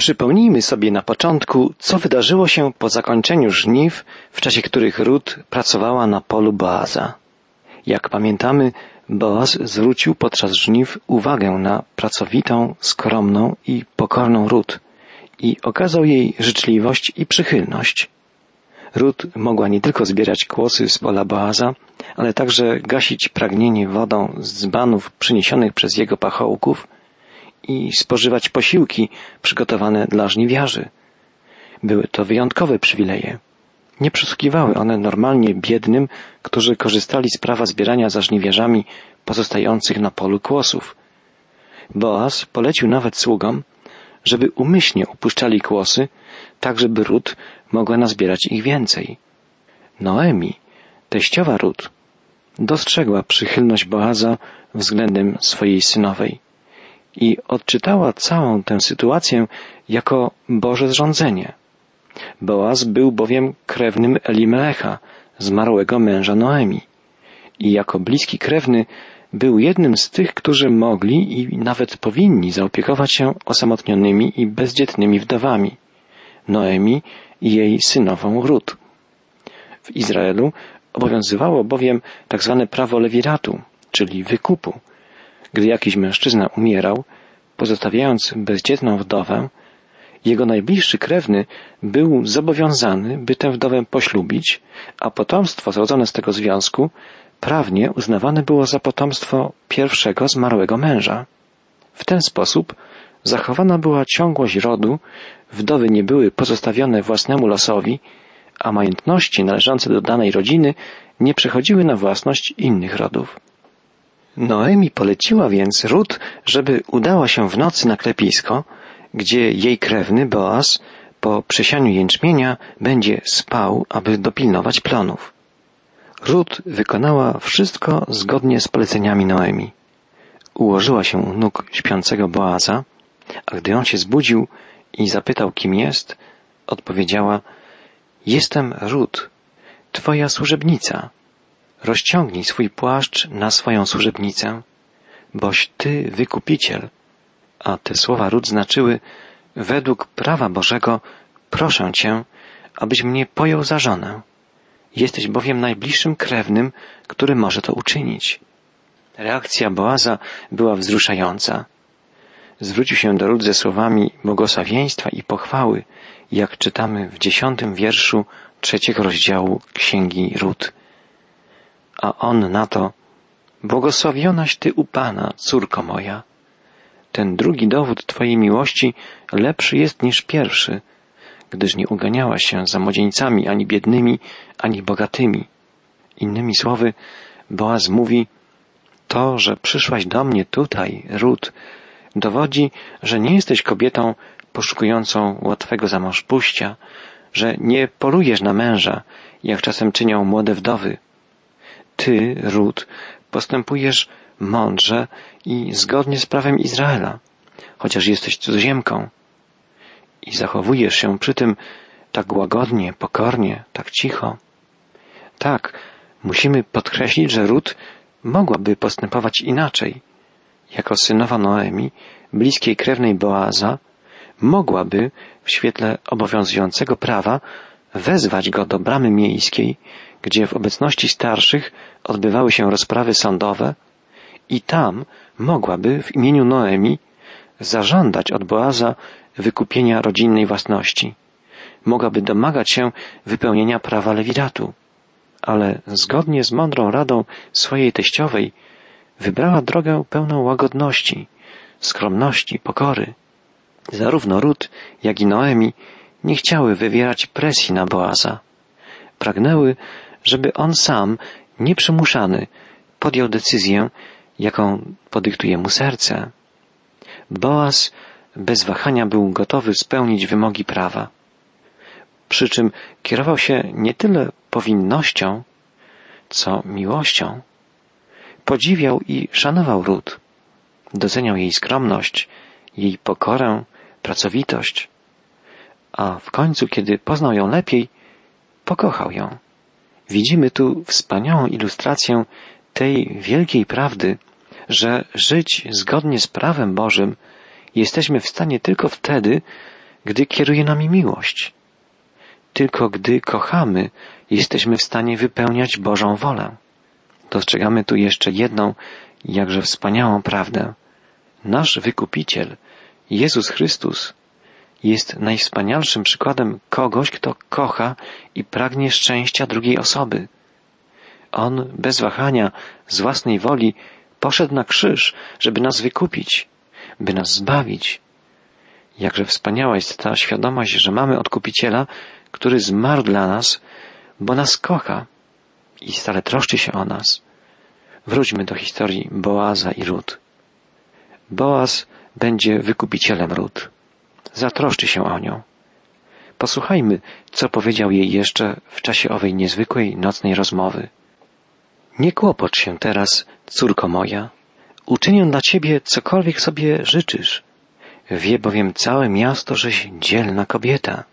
Przypomnijmy sobie na początku, co wydarzyło się po zakończeniu żniw, w czasie których Rut pracowała na polu Boaza. Jak pamiętamy, Boaz zwrócił podczas żniw uwagę na pracowitą, skromną i pokorną Rut i okazał jej życzliwość i przychylność. Rut mogła nie tylko zbierać kłosy z pola Boaza, ale także gasić pragnienie wodą z dzbanów przyniesionych przez jego pachołków i spożywać posiłki przygotowane dla żniwiarzy. Były to wyjątkowe przywileje. Nie przysługiwały one normalnie biednym, którzy korzystali z prawa zbierania za żniwiarzami pozostających na polu kłosów. Boaz polecił nawet sługom, żeby umyślnie upuszczali kłosy, tak żeby Rut mogła nazbierać ich więcej. Noemi, teściowa Rut, dostrzegła przychylność Boaza względem swojej synowej i odczytała całą tę sytuację jako Boże zrządzenie. Boaz był bowiem krewnym Elimelecha, zmarłego męża Noemi i jako bliski krewny był jednym z tych, którzy mogli i nawet powinni zaopiekować się osamotnionymi i bezdzietnymi wdowami. Noemi i jej synową Rut. W Izraelu obowiązywało bowiem tak zwane prawo lewiratu, czyli wykupu. Gdy jakiś mężczyzna umierał, pozostawiając bezdzietną wdowę, jego najbliższy krewny był zobowiązany, by tę wdowę poślubić, a potomstwo zrodzone z tego związku prawnie uznawane było za potomstwo pierwszego zmarłego męża. W ten sposób zachowana była ciągłość rodu, wdowy nie były pozostawione własnemu losowi, a majątności należące do danej rodziny nie przechodziły na własność innych rodów. Noemi poleciła więc Rut, żeby udała się w nocy na klepisko, gdzie jej krewny Boaz po przesianiu jęczmienia będzie spał, aby dopilnować plonów. Rut wykonała wszystko zgodnie z poleceniami Noemi. Ułożyła się u nóg śpiącego Boaza, a gdy on się zbudził i zapytał, kim jest, odpowiedziała, jestem Rut, twoja służebnica. Rozciągnij swój płaszcz na swoją służebnicę, boś ty wykupiciel. A te słowa Rut znaczyły, według prawa Bożego, proszę cię, abyś mnie pojął za żonę. Jesteś bowiem najbliższym krewnym, który może to uczynić. Reakcja Boaza była wzruszająca. Zwrócił się do Rut ze słowami błogosławieństwa i pochwały, jak czytamy w dziesiątym wierszu trzeciego rozdziału Księgi Rut. A on na to, błogosławionaś Ty u Pana, córko moja. Ten drugi dowód Twojej miłości lepszy jest niż pierwszy, gdyż nie uganiałaś się za młodzieńcami ani biednymi, ani bogatymi. Innymi słowy, Boaz mówi, to, że przyszłaś do mnie tutaj, Rut, dowodzi, że nie jesteś kobietą poszukującą łatwego zamążpójścia, że nie polujesz na męża, jak czasem czynią młode wdowy. Ty, Rut, postępujesz mądrze i zgodnie z prawem Izraela, chociaż jesteś cudzoziemką i zachowujesz się przy tym tak łagodnie, pokornie, tak cicho. Tak, musimy podkreślić, że Rut mogłaby postępować inaczej. Jako synowa Noemi, bliskiej krewnej Boaza, mogłaby w świetle obowiązującego prawa wezwać go do bramy miejskiej, gdzie w obecności starszych odbywały się rozprawy sądowe i tam mogłaby w imieniu Noemi zażądać od Boaza wykupienia rodzinnej własności. Mogłaby domagać się wypełnienia prawa lewiratu. Ale zgodnie z mądrą radą swojej teściowej wybrała drogę pełną łagodności, skromności, pokory. Zarówno Rut, jak i Noemi nie chciały wywierać presji na Boaza. Pragnęły, żeby on sam, nieprzymuszany, podjął decyzję, jaką podyktuje mu serce. Boaz bez wahania był gotowy spełnić wymogi prawa. Przy czym kierował się nie tyle powinnością, co miłością. Podziwiał i szanował Rut. Doceniał jej skromność, jej pokorę, pracowitość. A w końcu, kiedy poznał ją lepiej, pokochał ją. Widzimy tu wspaniałą ilustrację tej wielkiej prawdy, że żyć zgodnie z prawem Bożym jesteśmy w stanie tylko wtedy, gdy kieruje nami miłość. Tylko gdy kochamy, jesteśmy w stanie wypełniać Bożą wolę. Dostrzegamy tu jeszcze jedną, jakże wspaniałą prawdę. Nasz wykupiciel, Jezus Chrystus, jest najwspanialszym przykładem kogoś, kto kocha i pragnie szczęścia drugiej osoby. On bez wahania, z własnej woli, poszedł na krzyż, żeby nas wykupić, by nas zbawić. Jakże wspaniała jest ta świadomość, że mamy odkupiciela, który zmarł dla nas, bo nas kocha i stale troszczy się o nas. Wróćmy do historii Boaza i Rut. Boaz będzie wykupicielem Rut. Zatroszczy się o nią. Posłuchajmy, co powiedział jej jeszcze w czasie owej niezwykłej nocnej rozmowy. Nie kłopocz się teraz, córko moja. Uczynię dla ciebie cokolwiek sobie życzysz. Wie bowiem całe miasto, żeś dzielna kobieta.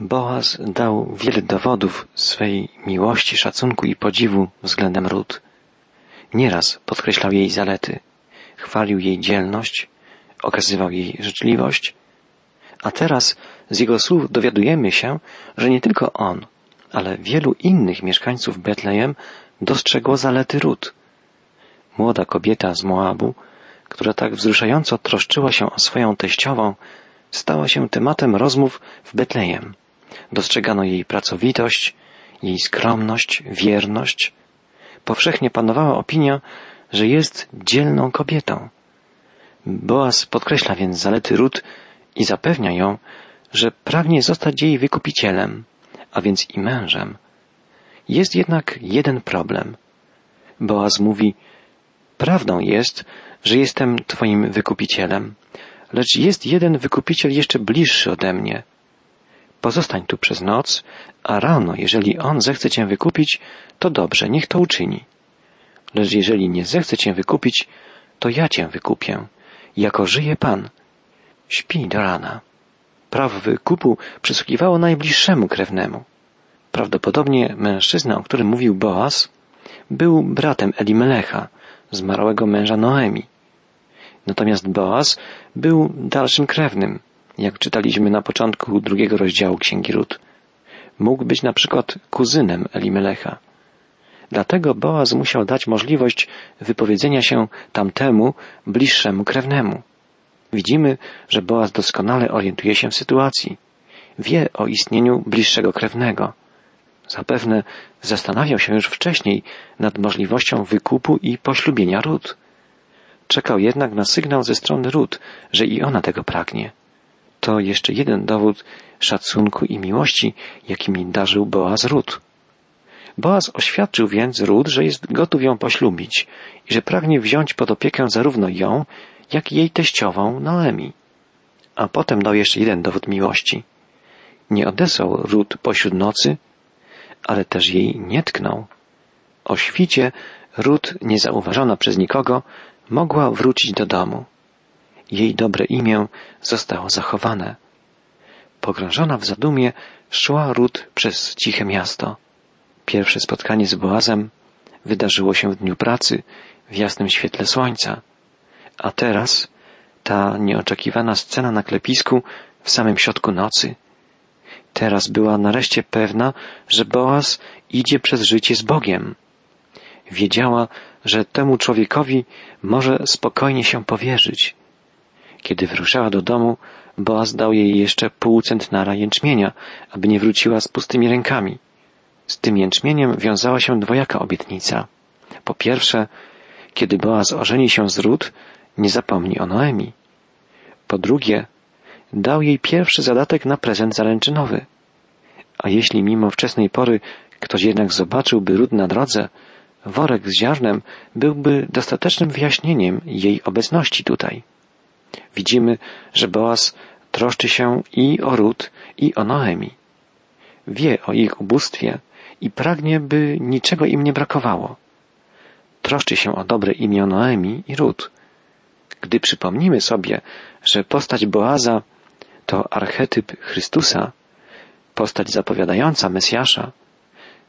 Boaz dał wiele dowodów swej miłości, szacunku i podziwu względem Rut. Nieraz podkreślał jej zalety, chwalił jej dzielność, okazywał jej życzliwość, a teraz z jego słów dowiadujemy się, że nie tylko on, ale wielu innych mieszkańców Betlejem dostrzegło zalety Rut. Młoda kobieta z Moabu, która tak wzruszająco troszczyła się o swoją teściową, stała się tematem rozmów w Betlejem. Dostrzegano jej pracowitość, jej skromność, wierność. Powszechnie panowała opinia, że jest dzielną kobietą. Boaz podkreśla więc zalety Rut i zapewnia ją, że pragnie zostać jej wykupicielem, a więc i mężem. Jest jednak jeden problem. Boaz mówi, prawdą jest, że jestem Twoim wykupicielem, lecz jest jeden wykupiciel jeszcze bliższy ode mnie. Pozostań tu przez noc, a rano, jeżeli on zechce Cię wykupić, to dobrze, niech to uczyni. Lecz jeżeli nie zechce Cię wykupić, to ja Cię wykupię, jako żyje Pan. Śpi do rana. Prawo wykupu przysługiwało najbliższemu krewnemu. Prawdopodobnie mężczyzna, o którym mówił Boaz, był bratem Elimelecha, zmarłego męża Noemi. Natomiast Boaz był dalszym krewnym, jak czytaliśmy na początku drugiego rozdziału Księgi Rut. Mógł być na przykład kuzynem Elimelecha. Dlatego Boaz musiał dać możliwość wypowiedzenia się tamtemu bliższemu krewnemu. Widzimy, że Boaz doskonale orientuje się w sytuacji. Wie o istnieniu bliższego krewnego. Zapewne zastanawiał się już wcześniej nad możliwością wykupu i poślubienia Rut. Czekał jednak na sygnał ze strony Rut, że i ona tego pragnie. To jeszcze jeden dowód szacunku i miłości, jakimi darzył Boaz Rut. Boaz oświadczył więc Rut, że jest gotów ją poślubić i że pragnie wziąć pod opiekę zarówno ją, jak jej teściową Noemi. A potem dał jeszcze jeden dowód miłości. Nie odesłał Rut pośród nocy, ale też jej nie tknął. O świcie Rut, niezauważona przez nikogo, mogła wrócić do domu. Jej dobre imię zostało zachowane. Pogrążona w zadumie szła Rut przez ciche miasto. Pierwsze spotkanie z Boazem wydarzyło się w dniu pracy, w jasnym świetle słońca. A teraz ta nieoczekiwana scena na klepisku w samym środku nocy. Teraz była nareszcie pewna, że Boaz idzie przez życie z Bogiem. Wiedziała, że temu człowiekowi może spokojnie się powierzyć. Kiedy wyruszała do domu, Boaz dał jej jeszcze pół centnara jęczmienia, aby nie wróciła z pustymi rękami. Z tym jęczmieniem wiązała się dwojaka obietnica. Po pierwsze, kiedy Boaz ożeni się z Rut, nie zapomni o Noemi. Po drugie, dał jej pierwszy zadatek na prezent zaręczynowy. A jeśli mimo wczesnej pory ktoś jednak zobaczyłby Rut na drodze, worek z ziarnem byłby dostatecznym wyjaśnieniem jej obecności tutaj. Widzimy, że Boaz troszczy się i o Rut, i o Noemi. Wie o ich ubóstwie i pragnie, by niczego im nie brakowało. Troszczy się o dobre imię Noemi i Rut. Gdy przypomnimy sobie, że postać Boaza to archetyp Chrystusa, postać zapowiadająca Mesjasza,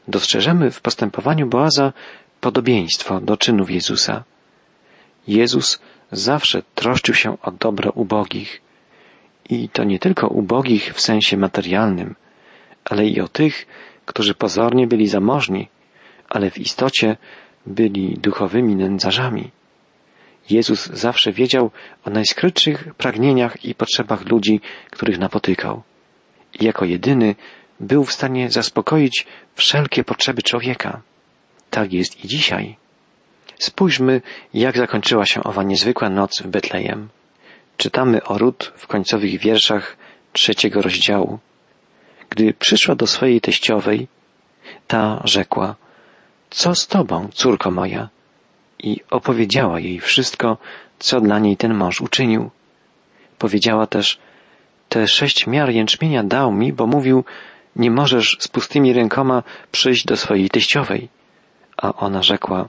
dostrzeżemy w postępowaniu Boaza podobieństwo do czynów Jezusa. Jezus zawsze troszczył się o dobro ubogich I to nie tylko ubogich w sensie materialnym, ale i o tych, którzy pozornie byli zamożni, ale w istocie byli duchowymi nędzarzami. Jezus zawsze wiedział o najskrytszych pragnieniach i potrzebach ludzi, których napotykał. I jako jedyny był w stanie zaspokoić wszelkie potrzeby człowieka. Tak jest i dzisiaj. Spójrzmy, jak zakończyła się owa niezwykła noc w Betlejem. Czytamy o Rut w końcowych wierszach trzeciego rozdziału. Gdy przyszła do swojej teściowej, ta rzekła, co z tobą, córko moja? I opowiedziała jej wszystko, co dla niej ten mąż uczynił. Powiedziała też, te sześć miar jęczmienia dał mi, bo mówił, nie możesz z pustymi rękoma przyjść do swojej teściowej. A ona rzekła,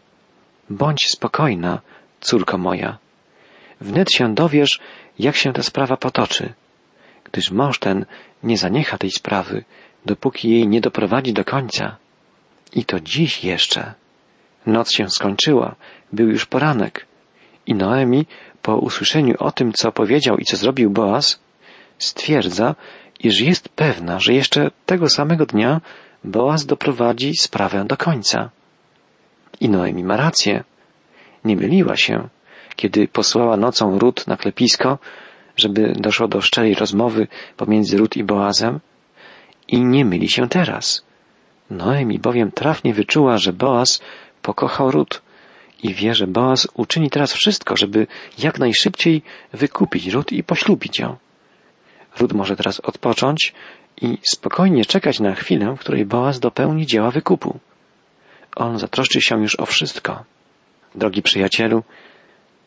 bądź spokojna, córko moja. Wnet się dowiesz, jak się ta sprawa potoczy, gdyż mąż ten nie zaniecha tej sprawy, dopóki jej nie doprowadzi do końca. I to dziś jeszcze. Noc się skończyła, był już poranek. I Noemi, po usłyszeniu o tym, co powiedział i co zrobił Boaz, stwierdza, iż jest pewna, że jeszcze tego samego dnia Boaz doprowadzi sprawę do końca. I Noemi ma rację. Nie myliła się, kiedy posłała nocą Rut na klepisko, żeby doszło do szczerej rozmowy pomiędzy Rut i Boazem i nie myli się teraz. Noemi bowiem trafnie wyczuła, że Boaz pokochał Rut i wie, że Boaz uczyni teraz wszystko, żeby jak najszybciej wykupić Rut i poślubić ją. Rut może teraz odpocząć i spokojnie czekać na chwilę, w której Boaz dopełni dzieła wykupu. On zatroszczy się już o wszystko. Drogi przyjacielu,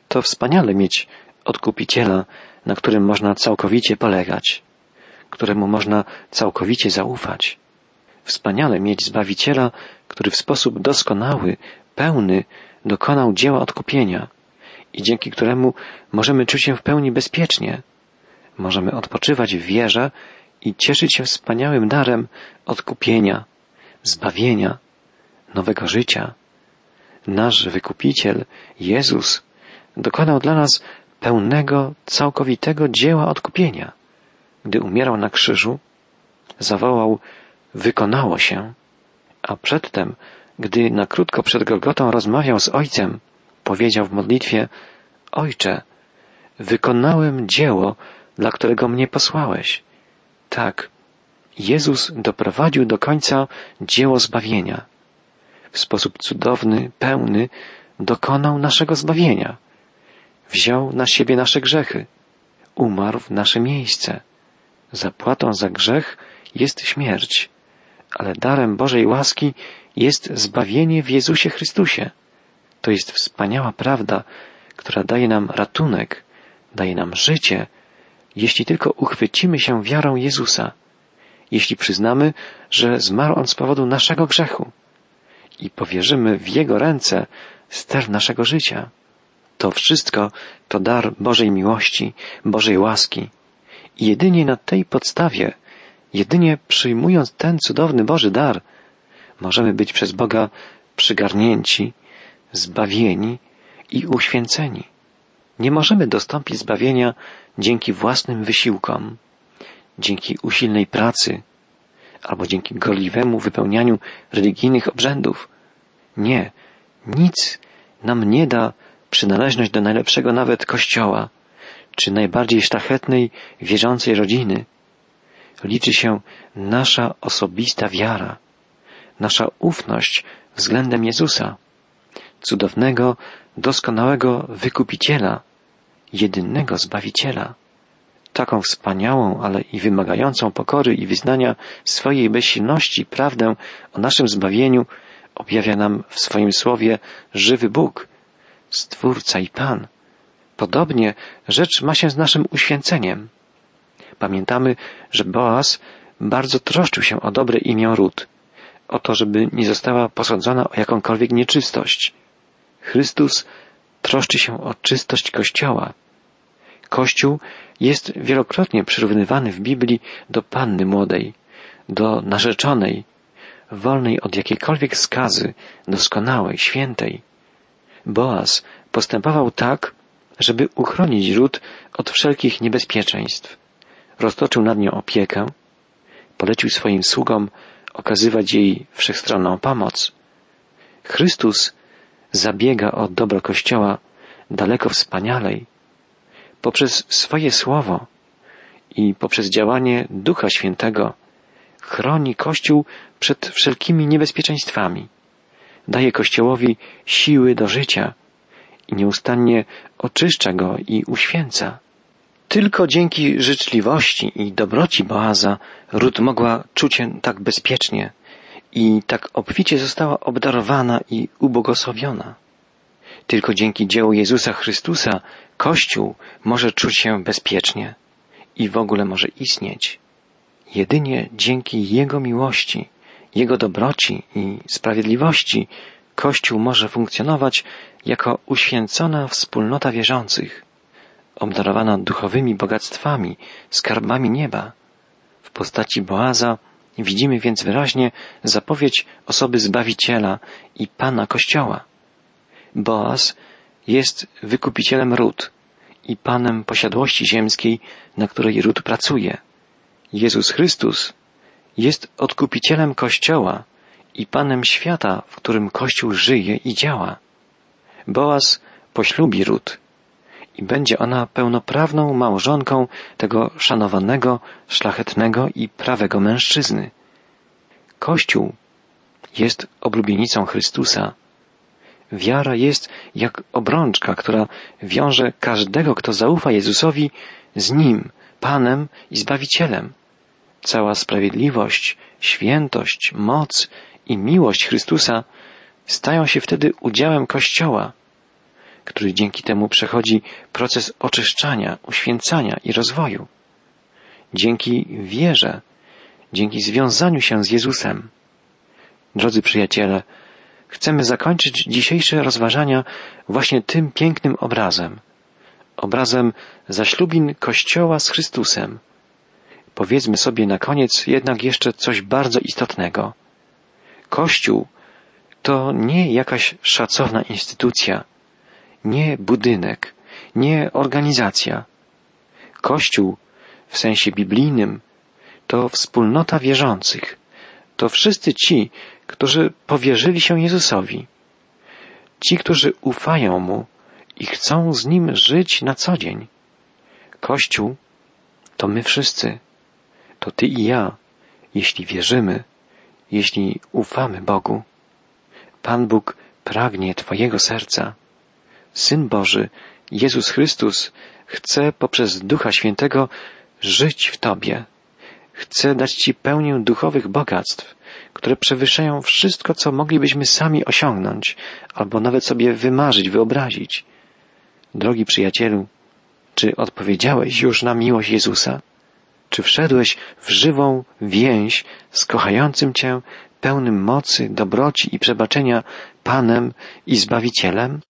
to wspaniale mieć odkupiciela, na którym można całkowicie polegać, któremu można całkowicie zaufać. Wspaniale mieć Zbawiciela, który w sposób doskonały, pełny dokonał dzieła odkupienia i dzięki któremu możemy czuć się w pełni bezpiecznie. Możemy odpoczywać w wierze i cieszyć się wspaniałym darem odkupienia, zbawienia, nowego życia. Nasz wykupiciel, Jezus, dokonał dla nas pełnego, całkowitego dzieła odkupienia. Gdy umierał na krzyżu, zawołał wykonało się, a przedtem, gdy na krótko przed Golgotą rozmawiał z Ojcem, powiedział w modlitwie Ojcze, wykonałem dzieło, dla którego mnie posłałeś. Tak, Jezus doprowadził do końca dzieło zbawienia. W sposób cudowny, pełny dokonał naszego zbawienia. Wziął na siebie nasze grzechy. Umarł w nasze miejsce. Zapłatą za grzech jest śmierć, ale darem Bożej łaski jest zbawienie w Jezusie Chrystusie. To jest wspaniała prawda, która daje nam ratunek, daje nam życie, jeśli tylko uchwycimy się wiarą Jezusa, jeśli przyznamy, że zmarł On z powodu naszego grzechu i powierzymy w Jego ręce ster naszego życia. To wszystko to dar Bożej miłości, Bożej łaski. I jedynie na tej podstawie, jedynie przyjmując ten cudowny Boży dar, możemy być przez Boga przygarnięci, zbawieni i uświęceni. Nie możemy dostąpić zbawienia dzięki własnym wysiłkom, dzięki usilnej pracy albo dzięki gorliwemu wypełnianiu religijnych obrzędów. Nie, nic nam nie da przynależność do najlepszego nawet kościoła, czy najbardziej szlachetnej, wierzącej rodziny. Liczy się nasza osobista wiara, nasza ufność względem Jezusa, cudownego, doskonałego wykupiciela, jedynego Zbawiciela. Taką wspaniałą, ale i wymagającą pokory i wyznania swojej bezsilności prawdę o naszym zbawieniu objawia nam w swoim słowie żywy Bóg, Stwórca i Pan. Podobnie rzecz ma się z naszym uświęceniem. Pamiętamy, że Boaz bardzo troszczył się o dobre imię Rut, o to, żeby nie została posądzona o jakąkolwiek nieczystość. Chrystus troszczy się o czystość Kościoła. Kościół jest wielokrotnie przyrównywany w Biblii do panny młodej, do narzeczonej, wolnej od jakiejkolwiek skazy, doskonałej, świętej. Boaz postępował tak, żeby uchronić ród od wszelkich niebezpieczeństw. roztoczył nad nią opiekę, polecił swoim sługom okazywać jej wszechstronną pomoc. Chrystus zabiega o dobro Kościoła daleko wspanialej. Poprzez swoje słowo i poprzez działanie Ducha Świętego chroni Kościół przed wszelkimi niebezpieczeństwami. Daje Kościołowi siły do życia i nieustannie oczyszcza go i uświęca. Tylko dzięki życzliwości i dobroci Boaza Rut mogła czuć się tak bezpiecznie i tak obficie została obdarowana i ubogosławiona. Tylko dzięki dziełu Jezusa Chrystusa Kościół może czuć się bezpiecznie i w ogóle może istnieć. Jedynie dzięki Jego miłości, Jego dobroci i sprawiedliwości Kościół może funkcjonować jako uświęcona wspólnota wierzących, obdarowana duchowymi bogactwami, skarbami nieba. W postaci Boaza widzimy więc wyraźnie zapowiedź osoby Zbawiciela i Pana Kościoła. Boaz jest wykupicielem ród i Panem posiadłości ziemskiej, na której ród pracuje. Jezus Chrystus jest odkupicielem Kościoła i Panem świata, w którym Kościół żyje i działa. Boaz poślubi ród i będzie ona pełnoprawną małżonką tego szanowanego, szlachetnego i prawego mężczyzny. Kościół jest oblubienicą Chrystusa. Wiara jest jak obrączka, która wiąże każdego, kto zaufa Jezusowi z Nim, Panem i Zbawicielem. Cała sprawiedliwość, świętość, moc i miłość Chrystusa stają się wtedy udziałem Kościoła, który dzięki temu przechodzi proces oczyszczania, uświęcania i rozwoju. Dzięki wierze, dzięki związaniu się z Jezusem. Drodzy przyjaciele, chcemy zakończyć dzisiejsze rozważania właśnie tym pięknym obrazem. Obrazem zaślubin Kościoła z Chrystusem. Powiedzmy sobie na koniec jednak jeszcze coś bardzo istotnego. Kościół to nie jakaś szacowna instytucja, nie budynek, nie organizacja. Kościół w sensie biblijnym to wspólnota wierzących. To wszyscy ci, którzy powierzyli się Jezusowi. Ci, którzy ufają Mu i chcą z Nim żyć na co dzień. Kościół to my wszyscy. To Ty i ja, jeśli wierzymy, jeśli ufamy Bogu. Pan Bóg pragnie Twojego serca. Syn Boży, Jezus Chrystus, chce poprzez Ducha Świętego żyć w Tobie. Chce dać Ci pełnię duchowych bogactw, które przewyższają wszystko, co moglibyśmy sami osiągnąć, albo nawet sobie wymarzyć, wyobrazić. Drogi przyjacielu, czy odpowiedziałeś już na miłość Jezusa? Czy wszedłeś w żywą więź z kochającym Cię, pełnym mocy, dobroci i przebaczenia Panem i Zbawicielem?